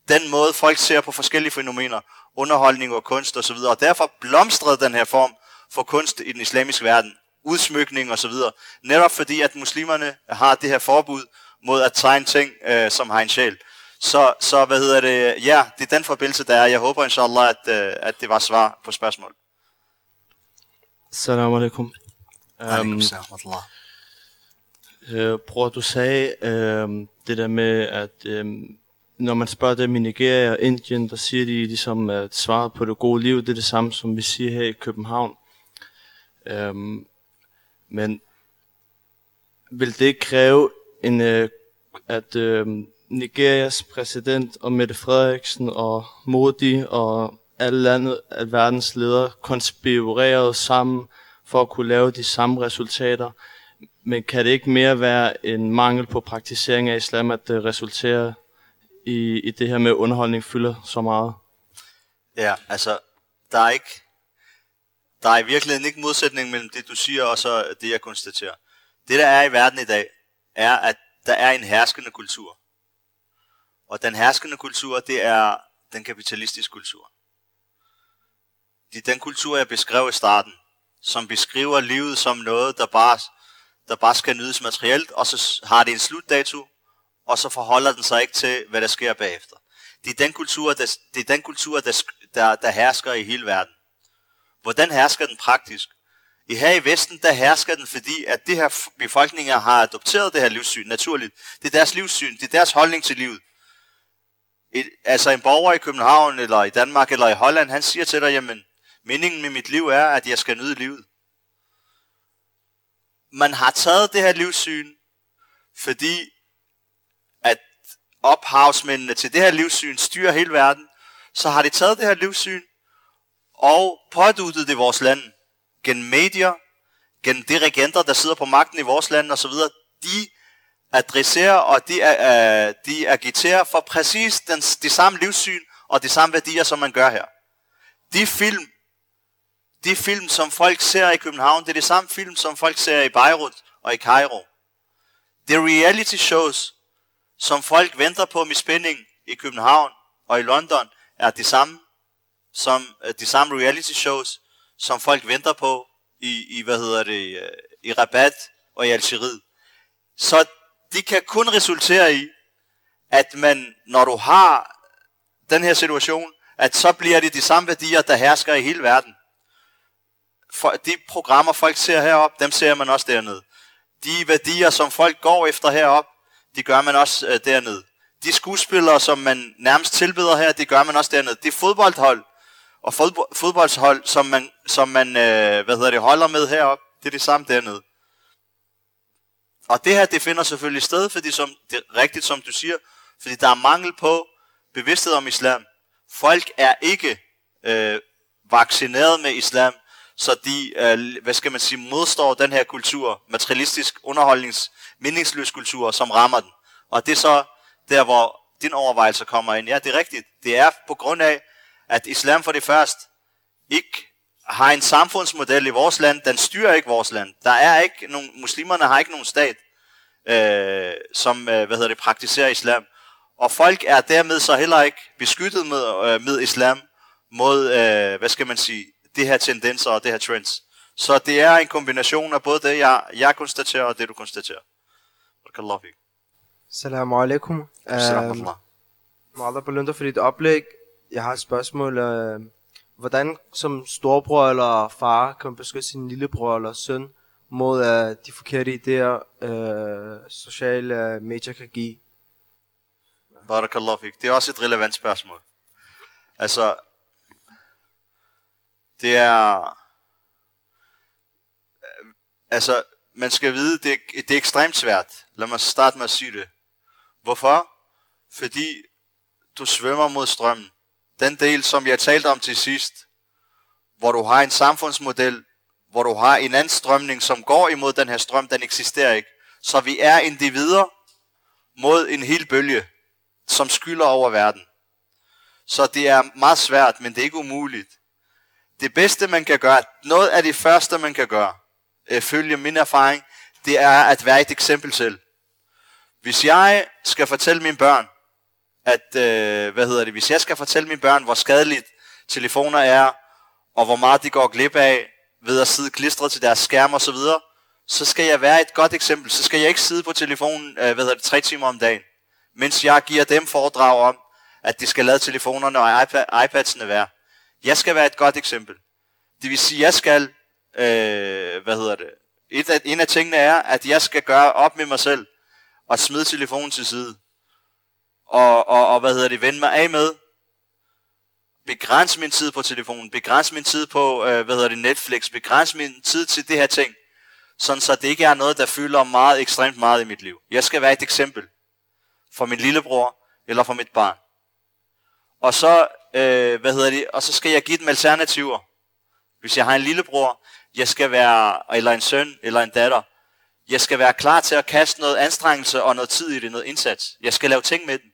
[SPEAKER 2] den måde, folk ser på forskellige fænomener, underholdning og kunst osv. Og derfor blomstrede den her form for kunst i den islamiske verden. Udsmykning osv. Netop fordi, at muslimerne har det her forbud mod at tegne ting, øh, som har en sjæl. Så, så hvad hedder det? Ja, det er den forbindelse, der er. Jeg håber inshallah, at, øh, at det var svar på spørgsmålet.
[SPEAKER 3] Salam alaikum. Um, øh, bror, du sagde øh, det der med, at øh, når man spørger dem i Nigeria og Indien, der siger de ligesom, at svaret på det gode liv, det er det samme, som vi siger her i København. Øh, men vil det kræve en, øh, at øh, Nigerias præsident og Mette Frederiksen og Modi og alle landet, at verdens ledere konspirerede sammen for at kunne lave de samme resultater. Men kan det ikke mere være en mangel på praktisering af islam, at det resulterer i, i det her med underholdning fylder så meget?
[SPEAKER 2] Ja, altså, der er ikke, der er i virkeligheden ikke modsætning mellem det, du siger, og så det, jeg konstaterer. Det, der er i verden i dag, er, at der er en herskende kultur. Og den herskende kultur, det er den kapitalistiske kultur. Det er den kultur, jeg beskrev i starten, som beskriver livet som noget, der bare, der bare skal nydes materielt, og så har det en slutdato, og så forholder den sig ikke til, hvad der sker bagefter. Det er den kultur, der, det er den kultur, der, der, der hersker i hele verden. Hvordan hersker den praktisk? I her i Vesten, der hersker den, fordi at det her befolkninger har adopteret det her livssyn naturligt. Det er deres livssyn, det er deres holdning til livet. Et, altså en borger i København, eller i Danmark, eller i Holland, han siger til dig, jamen, meningen med mit liv er, at jeg skal nyde livet. Man har taget det her livssyn, fordi at ophavsmændene til det her livssyn styrer hele verden, så har de taget det her livssyn og påduttet det i vores land gennem medier, gennem de regenter, der sidder på magten i vores land osv., de adresserer og de, uh, de agiterer for præcis den, de samme livssyn og de samme værdier, som man gør her. De film, de film, som folk ser i København, det er de samme film, som folk ser i Beirut og i Cairo. Det er reality shows, som folk venter på med spænding i København og i London, er de samme, som øh, de samme reality shows, som folk venter på i, i hvad hedder det, øh, i Rabat og i Algeriet. Så det kan kun resultere i, at man, når du har den her situation, at så bliver det de samme værdier, der hersker i hele verden. For de programmer, folk ser herop, dem ser man også dernede. De værdier, som folk går efter herop, de gør man også øh, dernede. De skuespillere, som man nærmest tilbeder her, det gør man også dernede. Det fodboldhold, og fodboldshold, som man, som man øh, hvad hedder det, holder med herop, det er det samme dernede. Og det her, det finder selvfølgelig sted, fordi som, det er rigtigt som du siger, fordi der er mangel på bevidsthed om islam. Folk er ikke øh, vaccineret med islam, så de, øh, hvad skal man sige, modstår den her kultur, materialistisk underholdnings, meningsløs kultur, som rammer den. Og det er så der, hvor din overvejelse kommer ind. Ja, det er rigtigt. Det er på grund af, at islam for det første ikke har en samfundsmodel i vores land, den styrer ikke vores land. Der er ikke nogen, muslimerne har ikke nogen stat, øh, som øh, hvad hedder det, praktiserer islam. Og folk er dermed så heller ikke beskyttet med, øh, med islam mod, øh, hvad skal man sige, det her tendenser og det her trends. Så det er en kombination af både det, jeg, jeg konstaterer, og det, du konstaterer. Barakallahu fik.
[SPEAKER 4] Assalamu alaikum.
[SPEAKER 2] Assalamu alaikum.
[SPEAKER 4] Meget belønter for dit oplæg. Jeg har et spørgsmål. Øh, hvordan som storbror eller far kan beskytte sin lillebror eller søn mod uh, de forkerte idéer, uh, øh, sociale medier kan give?
[SPEAKER 2] Barakallahu fik. Det er også et relevant spørgsmål. Altså, det er... Øh, altså, man skal vide, det, det er ekstremt svært. Lad mig starte med at sige det. Hvorfor? Fordi du svømmer mod strømmen den del, som jeg talte om til sidst, hvor du har en samfundsmodel, hvor du har en anden strømning, som går imod den her strøm, den eksisterer ikke. Så vi er individer mod en hel bølge, som skylder over verden. Så det er meget svært, men det er ikke umuligt. Det bedste, man kan gøre, noget af det første, man kan gøre, øh, følge min erfaring, det er at være et eksempel selv. Hvis jeg skal fortælle mine børn, at, øh, hvad hedder det, hvis jeg skal fortælle mine børn, hvor skadeligt telefoner er, og hvor meget de går glip af ved at sidde klistret til deres skærm og så videre, så skal jeg være et godt eksempel. Så skal jeg ikke sidde på telefonen, øh, hvad hedder det, tre timer om dagen, mens jeg giver dem foredrag om, at de skal lade telefonerne og iPad, iPadsene være. Jeg skal være et godt eksempel. Det vil sige, jeg skal, øh, hvad hedder det, et af, en af tingene er, at jeg skal gøre op med mig selv, og smide telefonen til side og, og, og hvad hedder det, vende mig af med. Begræns min tid på telefonen, begræns min tid på, øh, hvad hedder det, Netflix, begræns min tid til det her ting, sådan så det ikke er noget, der fylder meget, ekstremt meget i mit liv. Jeg skal være et eksempel for min lillebror eller for mit barn. Og så, øh, hvad hedder det, og så skal jeg give dem alternativer. Hvis jeg har en lillebror, jeg skal være, eller en søn, eller en datter, jeg skal være klar til at kaste noget anstrengelse og noget tid i det, noget indsats. Jeg skal lave ting med dem.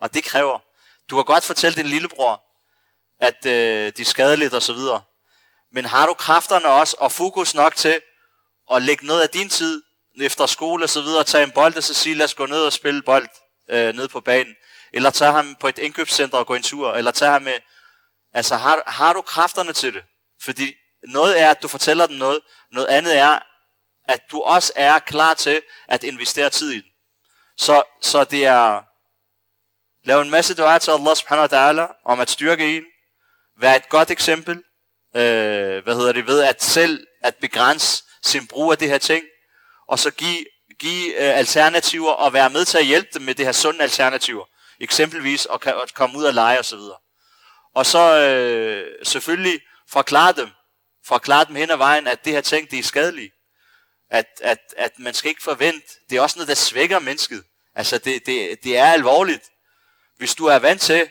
[SPEAKER 2] Og det kræver. Du kan godt fortælle din lillebror, at øh, de er skadeligt og så videre. Men har du kræfterne også og fokus nok til at lægge noget af din tid efter skole og så videre, tage en bold og så sige, lad os gå ned og spille bold øh, ned på banen. Eller tage ham på et indkøbscenter og gå en tur. Eller tage ham med... Altså har, har du kræfterne til det? Fordi noget er, at du fortæller dem noget. Noget andet er, at du også er klar til at investere tid i den. Så, så det er, Lav en masse dua til Allah subhanahu wa ta'ala, om at styrke en, Vær et godt eksempel, øh, hvad hedder det, ved at selv at begrænse sin brug af det her ting, og så give, give øh, alternativer og være med til at hjælpe dem med det her sunde alternativer. Eksempelvis at, at komme ud og lege osv. Og så øh, selvfølgelig forklare dem, forklare dem hen ad vejen, at det her ting, det er skadeligt. At, at, at man skal ikke forvente, det er også noget, der svækker mennesket. Altså det, det, det er alvorligt. Hvis du er vant til,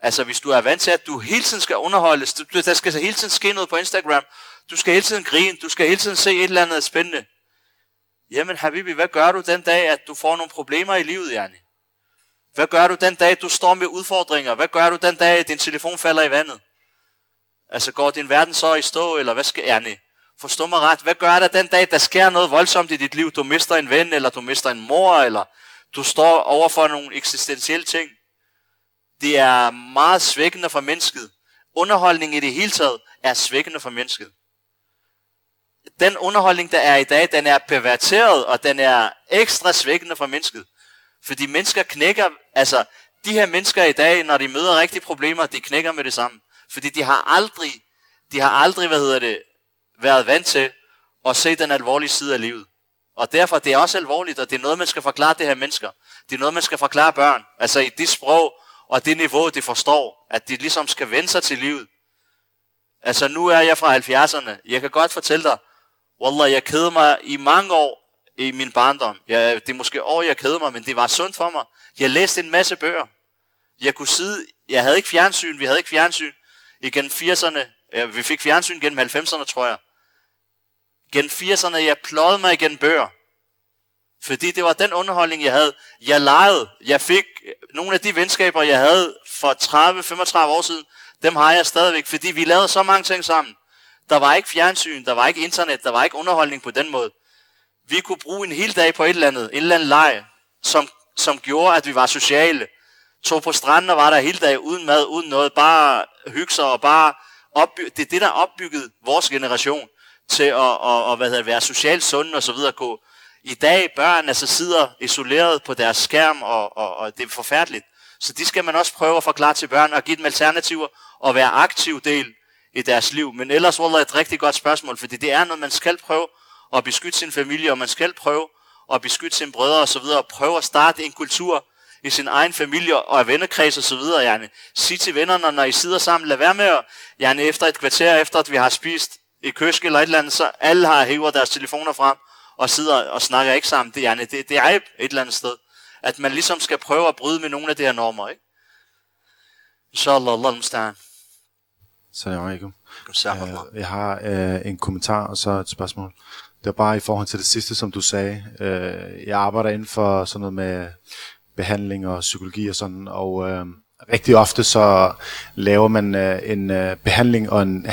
[SPEAKER 2] altså hvis du er vant til, at du hele tiden skal underholdes, du, der skal hele tiden ske noget på Instagram, du skal hele tiden grine, du skal hele tiden se et eller andet spændende. Jamen Habibi, hvad gør du den dag, at du får nogle problemer i livet, Jani? Hvad gør du den dag, du står med udfordringer? Hvad gør du den dag, din telefon falder i vandet? Altså går din verden så i stå, eller hvad skal Jani? Forstå mig ret. Hvad gør der den dag, der sker noget voldsomt i dit liv? Du mister en ven, eller du mister en mor, eller du står over for nogle eksistentielle ting. Det er meget svækkende for mennesket. Underholdning i det hele taget er svækkende for mennesket den underholdning, der er i dag, den er perverteret, og den er ekstra svækkende for mennesket. Fordi mennesker knækker, altså de her mennesker i dag, når de møder rigtige problemer, de knækker med det samme. Fordi de har aldrig, de har aldrig, hvad hedder det, været vant til at se den alvorlige side af livet. Og derfor det er også alvorligt, og det er noget, man skal forklare det her mennesker. Det er noget, man skal forklare børn. Altså i det sprog og det niveau, de forstår, at de ligesom skal vende sig til livet. Altså nu er jeg fra 70'erne. Jeg kan godt fortælle dig, Wallah, jeg kede mig i mange år i min barndom. Jeg, det er måske år, jeg kede mig, men det var sundt for mig. Jeg læste en masse bøger. Jeg kunne sidde, jeg havde ikke fjernsyn, vi havde ikke fjernsyn. Igen 80'erne, ja, vi fik fjernsyn gennem 90'erne, tror jeg. Gennem 80'erne, jeg pløjede mig igen bøger. Fordi det var den underholdning, jeg havde. Jeg legede. Jeg fik øh, nogle af de venskaber, jeg havde for 30-35 år siden, dem har jeg stadigvæk, fordi vi lavede så mange ting sammen. Der var ikke fjernsyn, der var ikke internet, der var ikke underholdning på den måde. Vi kunne bruge en hel dag på et eller andet, en eller anden leg, som, som gjorde, at vi var sociale. Tog på stranden og var der hele dag uden mad, uden noget, bare hygge sig og bare opbygge. Det er det, der opbyggede vores generation til at, at, at hvad hedder, være socialt sunde og så videre. Gå. I dag børn altså sidder isoleret på deres skærm, og, og, og det er forfærdeligt. Så de skal man også prøve at forklare til børn og give dem alternativer og være aktiv del i deres liv. Men ellers var det et rigtig godt spørgsmål, fordi det er noget, man skal prøve at beskytte sin familie, og man skal prøve at beskytte sine brødre og så videre, og prøve at starte en kultur i sin egen familie og vennekreds og så videre. Yani. Sig til vennerne, når I sidder sammen, lad være med at, yani, efter et kvarter efter, at vi har spist i køsk eller et eller andet, så alle har hævet deres telefoner frem og sidder og snakker ikke sammen. Det, yani, det, det er et eller andet sted. At man ligesom skal prøve at bryde med nogle af de her normer. Ikke? Inshallah, Allah musta'an.
[SPEAKER 5] Salam alaikum. Øh, Jeg har øh, en kommentar og så et spørgsmål. Det er bare i forhold til det sidste, som du sagde. Øh, jeg arbejder inden for sådan noget med behandling og psykologi og sådan, og øh, rigtig ofte så laver man øh, en øh, behandling og en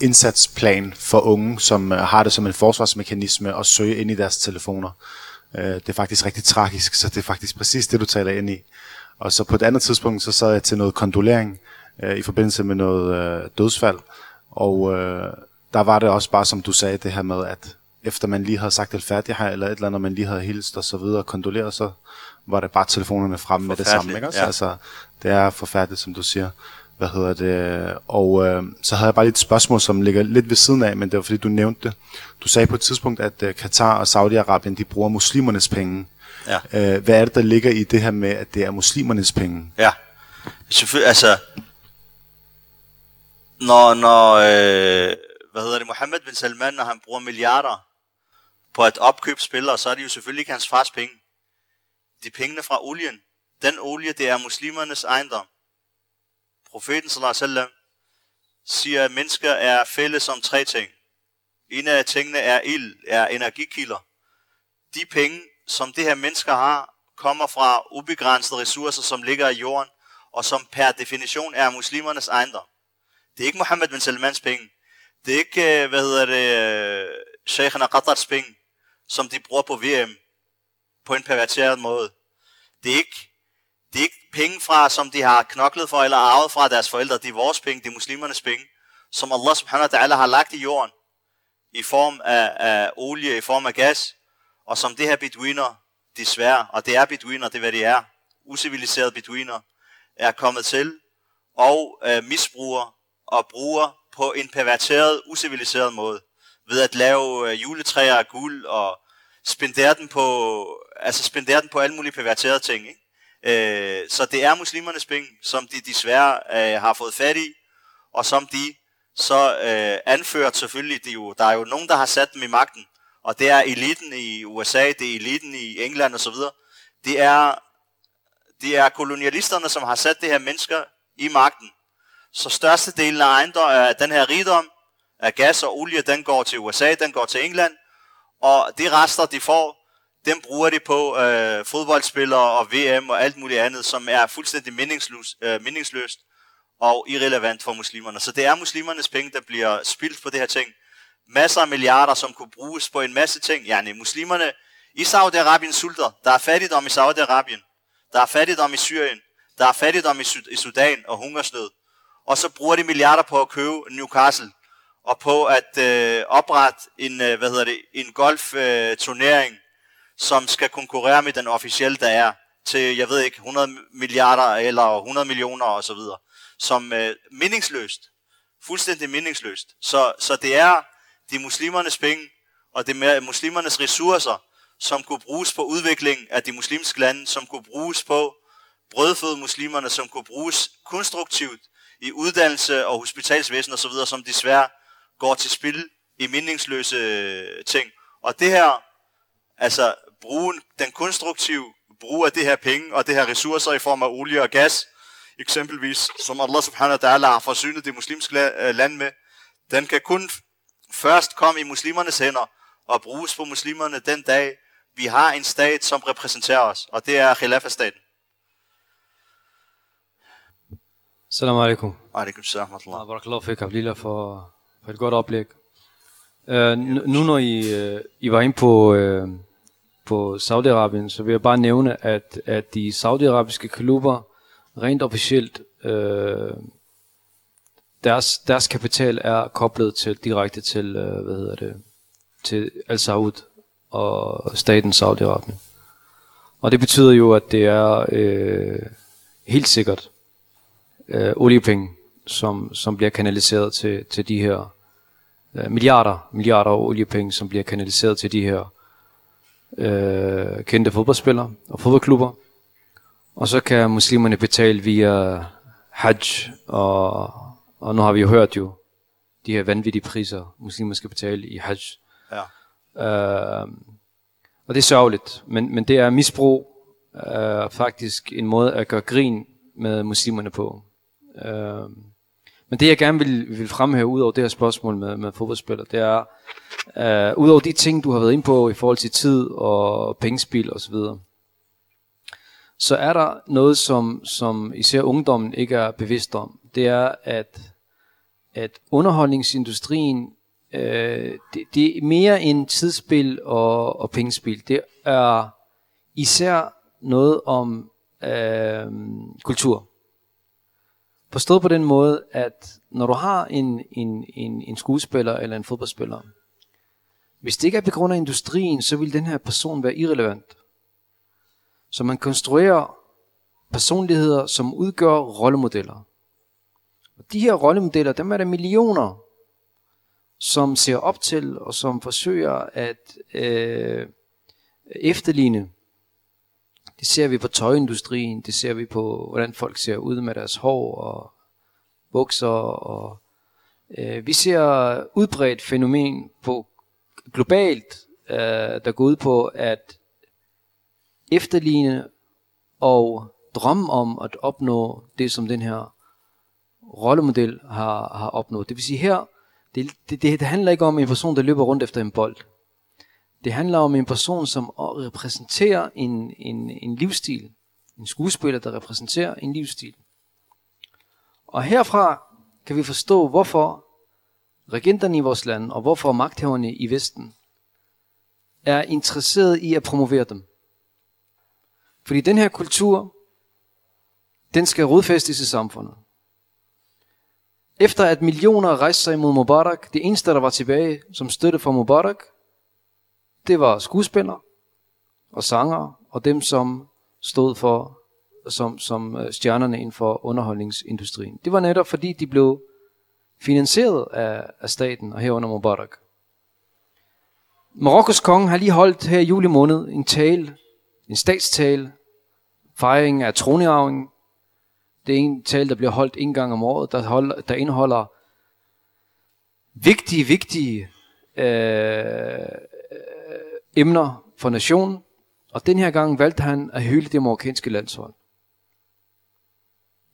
[SPEAKER 5] handlingsinsatsplan for unge, som øh, har det som en forsvarsmekanisme at søge ind i deres telefoner. Øh, det er faktisk rigtig tragisk, så det er faktisk præcis det, du taler ind i. Og så på et andet tidspunkt, så sad jeg til noget kondolering øh, i forbindelse med noget dødsfald, og der var det også bare, som du sagde, det her med, at efter man lige havde sagt et færdigt eller et eller andet, man lige havde hilst og så videre, kondoleret, så var det bare telefonerne frem med det samme. Ikke?
[SPEAKER 2] ja.
[SPEAKER 5] Altså, det er forfærdeligt, som du siger. Hvad hedder det? Og øh, så havde jeg bare lige et spørgsmål, som ligger lidt ved siden af, men det var fordi, du nævnte det. Du sagde på et tidspunkt, at øh, Katar og Saudi-Arabien, de bruger muslimernes penge.
[SPEAKER 2] Ja.
[SPEAKER 5] Øh, hvad er det, der ligger i det her med, at det er muslimernes penge?
[SPEAKER 2] Ja. Selvfølgelig, altså, når, når øh, hvad hedder det, Mohammed bin Salman, når han bruger milliarder på at opkøbe spillere, så er det jo selvfølgelig ikke hans fars penge. De pengene fra olien. Den olie, det er muslimernes ejendom. Profeten sallallahu alaihi wasallam siger, at mennesker er fælles om tre ting. En af tingene er ild, er energikilder. De penge, som det her mennesker har, kommer fra ubegrænsede ressourcer, som ligger i jorden, og som per definition er muslimernes ejendom. Det er ikke Mohammed bin Salmans penge. Det er ikke, øh, hvad hedder det, øh, Sheikhen af Qatars penge, som de bruger på VM på en perverteret måde. Det er ikke, det er ikke penge fra, som de har knoklet for eller arvet fra deres forældre. Det er vores penge, det er muslimernes penge, som Allah subhanahu wa ta'ala har lagt i jorden. i form af, af olie, i form af gas, og som det her beduiner, desværre, og det er beduiner, det er hvad det er, usiviliserede beduiner, er kommet til og øh, misbruger og bruger på en perverteret, usiviliseret måde, ved at lave øh, juletræer af guld og spendere den på, altså spendere den på alle mulige perverterede ting. Ikke? Øh, så det er muslimernes penge, som de desværre øh, har fået fat i, og som de så øh, anført selvfølgelig, det er jo, der er jo nogen, der har sat dem i magten, og det er eliten i USA, det er eliten i England osv. Det er, det er kolonialisterne, som har sat det her mennesker i magten. Så størstedelen af ejendom, af den her rigdom, af gas og olie, den går til USA, den går til England, og de rester, de får, dem bruger de på øh, fodboldspillere og VM og alt muligt andet, som er fuldstændig meningsløst, øh, meningsløst og irrelevant for muslimerne. Så det er muslimernes penge, der bliver spildt på det her ting. Masser af milliarder, som kunne bruges på en masse ting. Ja, muslimerne i Saudi-Arabien sulter. Der er fattigdom i Saudi-Arabien. Der er fattigdom i Syrien. Der er fattigdom i Sudan og hungersnød. Og så bruger de milliarder på at købe Newcastle og på at øh, oprette en, øh, hvad hedder det, en golfturnering, øh, som skal konkurrere med den officielle, der er til, jeg ved ikke, 100 milliarder eller 100 millioner og så videre, som øh, meningsløst, fuldstændig meningsløst. Så, så det er de muslimernes penge og det er muslimernes ressourcer, som kunne bruges på udvikling af de muslimske lande, som kunne bruges på brødføde muslimerne, som kunne bruges konstruktivt i uddannelse og hospitalsvæsen osv., som desværre går til spil i meningsløse øh, ting. Og det her, altså brugen, den konstruktive brug af det her penge og det her ressourcer i form af olie og gas, eksempelvis, som Allah subhanahu wa ta'ala har forsynet det muslimske øh, land med, den kan kun først komme i muslimernes hænder og bruges på muslimerne den dag, vi har en stat, som repræsenterer os, og det er Khilafah-staten.
[SPEAKER 6] Salam alaikum.
[SPEAKER 2] Alaikum salam
[SPEAKER 6] Barakallahu fik Abdillah for, for et godt oplæg. Uh, nu når I, uh, I var inde på, uh, på Saudi-Arabien, så vil jeg bare nævne, at, at de saudiarabiske klubber rent officielt, øh, deres, deres kapital er koblet til direkte til, øh, hvad hedder det, til Al Saud og staten Saudi-Arabien. Og det betyder jo, at det er øh, helt sikkert, øh, oliepenge, som, som bliver kanaliseret til, til de her øh, milliarder, milliarder af oliepenge, som bliver kanaliseret til de her øh, kendte fodboldspillere og fodboldklubber. Og så kan muslimerne betale via hajj, og, og nu har vi jo hørt jo de her vanvittige priser, muslimer skal betale i hajj.
[SPEAKER 2] Ja.
[SPEAKER 6] Øh, og det er sørgeligt, men, men det er misbrug, øh, faktisk en måde at gøre grin med muslimerne på. Øh, men det jeg gerne vil, vil fremhæve ud over det her spørgsmål med, med fodboldspillere, det er, øh, ud over de ting, du har været inde på i forhold til tid og pengespil osv., så, så er der noget, som, som især ungdommen ikke er bevidst om. Det er, at, at underholdningsindustrien, øh, det, det er mere end tidsspil og, og pengespil. Det er især noget om øh, kultur. Forstået på den måde, at når du har en, en, en, en skuespiller eller en fodboldspiller, hvis det ikke er på grund af industrien, så vil den her person være irrelevant. Så man konstruerer personligheder, som udgør rollemodeller. Og de her rollemodeller, dem er der millioner, som ser op til og som forsøger at øh, efterligne det ser vi på tøjindustrien, det ser vi på, hvordan folk ser ud med deres hår og bukser. Og, øh, vi ser udbredt fænomen på globalt, øh, der går ud på at efterligne og drømme om at opnå det, som den her rollemodel har, har opnået. Det vil sige her, det, det, det handler ikke om en person, der løber rundt efter en bold. Det handler om en person, som repræsenterer en, en, en livsstil. En skuespiller, der repræsenterer en livsstil. Og herfra kan vi forstå, hvorfor regenterne i vores land, og hvorfor magthaverne i Vesten, er interesseret i at promovere dem. Fordi den her kultur, den skal rodfæstes i samfundet. Efter at millioner rejste sig imod Mubarak, det eneste, der var tilbage som støtte for Mubarak, det var skuespillere og sanger og dem, som stod for som, som øh, stjernerne inden for underholdningsindustrien. Det var netop fordi, de blev finansieret af, af staten og herunder Mubarak. Marokkos konge har lige holdt her i juli måned en tale, en statstale, fejring af tronarvingen. Det er en tale, der bliver holdt en gang om året, der, holder, der indeholder vigtige, vigtige øh, emner for nationen. Og den her gang valgte han at hylde det marokkanske landshold.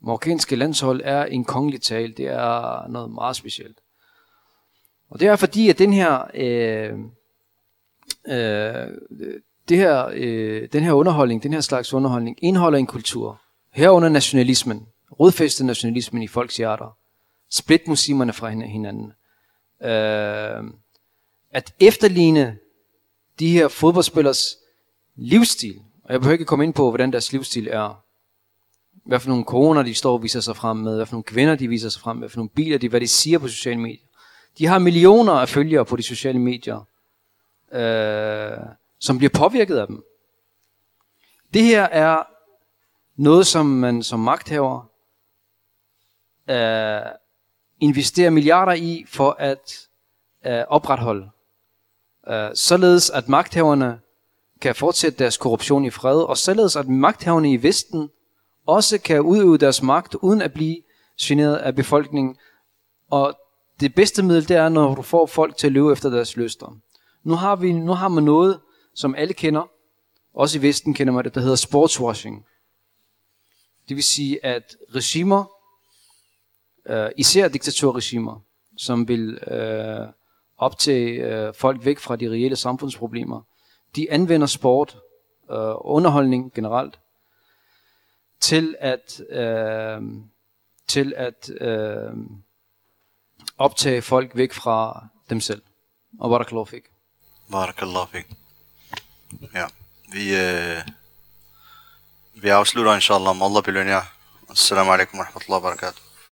[SPEAKER 6] Marokkanske landshold er en kongelig tale. Det er noget meget specielt. Og det er fordi, at den her, øh, øh, det her, øh, den her underholdning, den her slags underholdning, indeholder en kultur. Herunder nationalismen, rodfæstet nationalismen i folks hjerter. Split muslimerne fra hinanden. Øh, at efterligne de her fodboldspillers livsstil. Og jeg behøver ikke komme ind på, hvordan deres livsstil er. Hvad for nogle koner de står og viser sig frem med, hvad for nogle kvinder de viser sig frem med, hvad for nogle biler de, hvad de siger på sociale medier. De har millioner af følgere på de sociale medier, øh, som bliver påvirket af dem. Det her er noget, som man som magthaver øh, investerer milliarder i for at øh, opretholde. Øh, således at magthaverne kan fortsætte deres korruption i fred, og således at magthaverne i Vesten også kan udøve deres magt uden at blive generet af befolkningen. Og det bedste middel, det er, når du får folk til at leve efter deres lyster. Nu har, vi, nu har man noget, som alle kender, også i Vesten kender man det, der hedder sportswashing. Det vil sige, at regimer, øh, især diktaturregimer, som vil øh, optage øh, folk væk fra de reelle samfundsproblemer, de anvender sport og øh, underholdning generelt til at øh, til at øh, optage folk væk fra dem selv. Og barakallahu fik.
[SPEAKER 2] Barakallahu fik. Ja, vi, øh, vi afslutter inshallah Allah belønner. Assalamu alaikum wa rahmatullahi wa barakatuh.